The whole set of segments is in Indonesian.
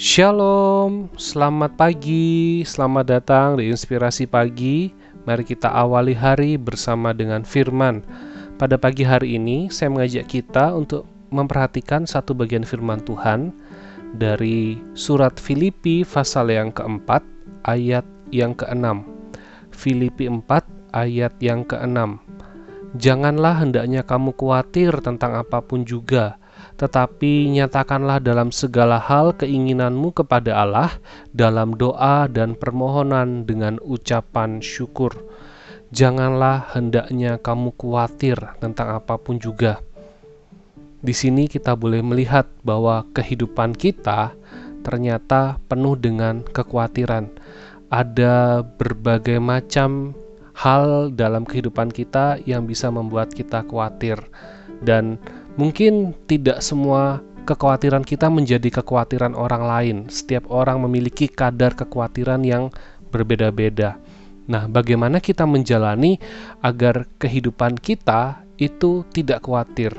Shalom, selamat pagi, selamat datang di Inspirasi Pagi. Mari kita awali hari bersama dengan firman. Pada pagi hari ini, saya mengajak kita untuk memperhatikan satu bagian firman Tuhan dari surat Filipi pasal yang keempat, ayat yang keenam. Filipi 4 ayat yang keenam. Janganlah hendaknya kamu khawatir tentang apa pun juga, tetapi nyatakanlah dalam segala hal keinginanmu kepada Allah dalam doa dan permohonan dengan ucapan syukur. Janganlah hendaknya kamu khawatir tentang apa pun juga. Di sini kita boleh melihat bahwa kehidupan kita ternyata penuh dengan kekhawatiran. Ada berbagai macam hal dalam kehidupan kita yang bisa membuat kita khawatir dan Mungkin tidak semua kekhawatiran kita menjadi kekhawatiran orang lain. Setiap orang memiliki kadar kekhawatiran yang berbeda-beda. Nah, bagaimana kita menjalani agar kehidupan kita itu tidak khawatir?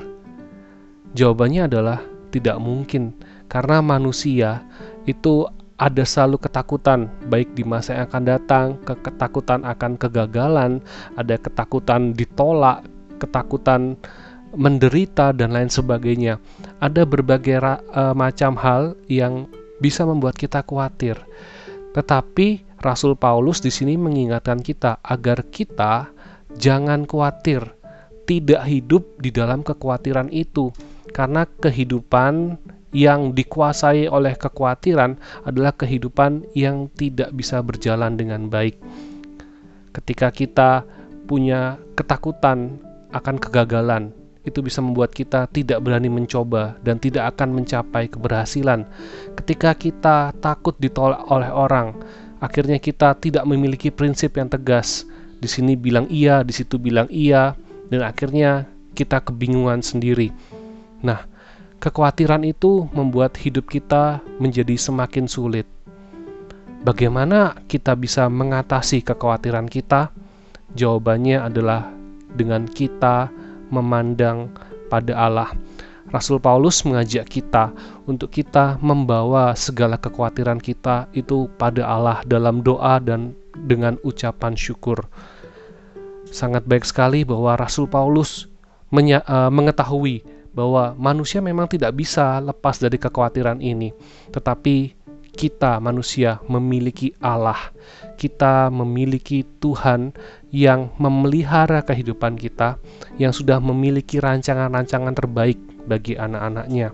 Jawabannya adalah tidak mungkin, karena manusia itu ada selalu ketakutan, baik di masa yang akan datang, ketakutan akan kegagalan, ada ketakutan ditolak, ketakutan menderita dan lain sebagainya. Ada berbagai uh, macam hal yang bisa membuat kita khawatir. Tetapi Rasul Paulus di sini mengingatkan kita agar kita jangan khawatir, tidak hidup di dalam kekhawatiran itu. Karena kehidupan yang dikuasai oleh kekhawatiran adalah kehidupan yang tidak bisa berjalan dengan baik. Ketika kita punya ketakutan akan kegagalan, itu bisa membuat kita tidak berani mencoba dan tidak akan mencapai keberhasilan. Ketika kita takut ditolak oleh orang, akhirnya kita tidak memiliki prinsip yang tegas. Di sini bilang iya, di situ bilang iya, dan akhirnya kita kebingungan sendiri. Nah, kekhawatiran itu membuat hidup kita menjadi semakin sulit. Bagaimana kita bisa mengatasi kekhawatiran kita? Jawabannya adalah dengan kita memandang pada Allah. Rasul Paulus mengajak kita untuk kita membawa segala kekhawatiran kita itu pada Allah dalam doa dan dengan ucapan syukur. Sangat baik sekali bahwa Rasul Paulus e, mengetahui bahwa manusia memang tidak bisa lepas dari kekhawatiran ini, tetapi kita manusia memiliki Allah, kita memiliki Tuhan yang memelihara kehidupan kita, yang sudah memiliki rancangan-rancangan terbaik bagi anak-anaknya.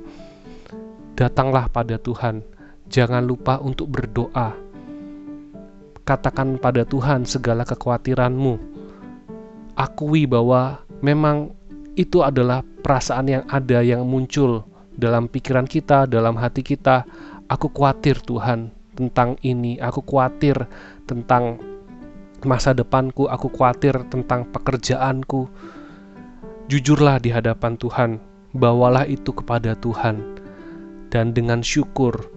Datanglah pada Tuhan, jangan lupa untuk berdoa. Katakan pada Tuhan segala kekhawatiranmu. Akui bahwa memang itu adalah perasaan yang ada yang muncul dalam pikiran kita, dalam hati kita. Aku khawatir Tuhan tentang ini, aku khawatir tentang masa depanku, aku khawatir tentang pekerjaanku. Jujurlah di hadapan Tuhan, bawalah itu kepada Tuhan. Dan dengan syukur,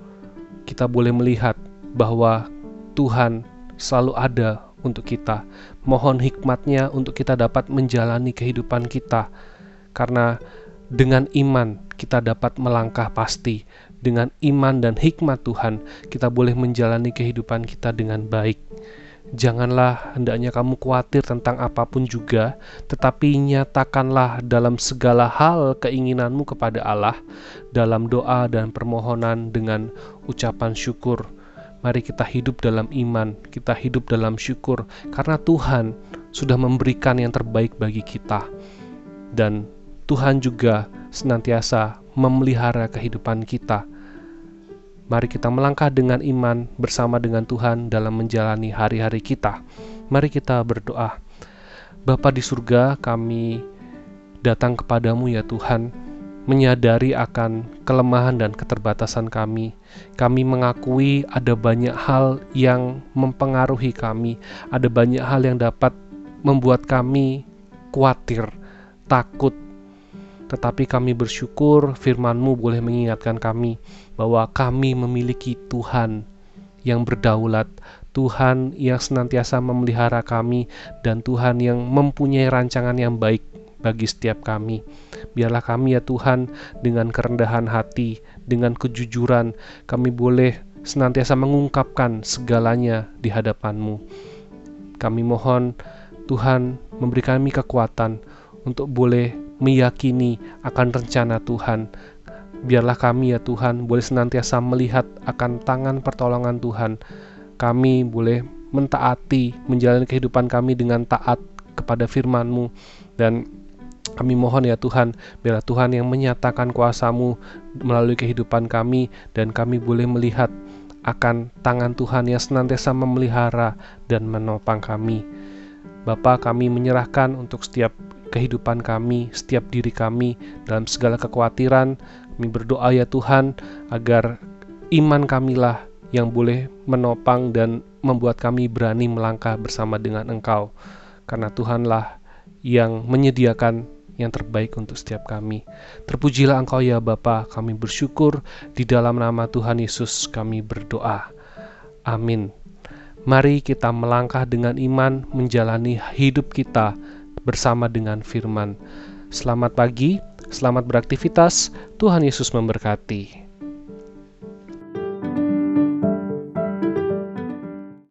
kita boleh melihat bahwa Tuhan selalu ada untuk kita. Mohon hikmatnya untuk kita dapat menjalani kehidupan kita. Karena dengan iman kita dapat melangkah pasti. Dengan iman dan hikmat Tuhan, kita boleh menjalani kehidupan kita dengan baik. Janganlah hendaknya kamu khawatir tentang apa pun juga, tetapi nyatakanlah dalam segala hal keinginanmu kepada Allah dalam doa dan permohonan dengan ucapan syukur. Mari kita hidup dalam iman, kita hidup dalam syukur, karena Tuhan sudah memberikan yang terbaik bagi kita, dan Tuhan juga senantiasa memelihara kehidupan kita Mari kita melangkah dengan iman bersama dengan Tuhan dalam menjalani hari-hari kita. Mari kita berdoa. Bapa di surga, kami datang kepadamu ya Tuhan, menyadari akan kelemahan dan keterbatasan kami. Kami mengakui ada banyak hal yang mempengaruhi kami, ada banyak hal yang dapat membuat kami khawatir, takut, tetapi kami bersyukur firman-Mu boleh mengingatkan kami bahwa kami memiliki Tuhan yang berdaulat, Tuhan yang senantiasa memelihara kami, dan Tuhan yang mempunyai rancangan yang baik bagi setiap kami. Biarlah kami ya Tuhan dengan kerendahan hati, dengan kejujuran, kami boleh senantiasa mengungkapkan segalanya di hadapan-Mu. Kami mohon Tuhan memberi kami kekuatan untuk boleh meyakini akan rencana Tuhan. Biarlah kami ya Tuhan boleh senantiasa melihat akan tangan pertolongan Tuhan. Kami boleh mentaati, menjalani kehidupan kami dengan taat kepada firman-Mu dan kami mohon ya Tuhan, biarlah Tuhan yang menyatakan kuasamu melalui kehidupan kami dan kami boleh melihat akan tangan Tuhan yang senantiasa memelihara dan menopang kami. Bapa kami menyerahkan untuk setiap kehidupan kami, setiap diri kami dalam segala kekhawatiran. Kami berdoa ya Tuhan agar iman kamilah yang boleh menopang dan membuat kami berani melangkah bersama dengan Engkau. Karena Tuhanlah yang menyediakan yang terbaik untuk setiap kami. Terpujilah Engkau ya Bapa, kami bersyukur di dalam nama Tuhan Yesus kami berdoa. Amin. Mari kita melangkah dengan iman menjalani hidup kita bersama dengan firman. Selamat pagi, selamat beraktivitas. Tuhan Yesus memberkati.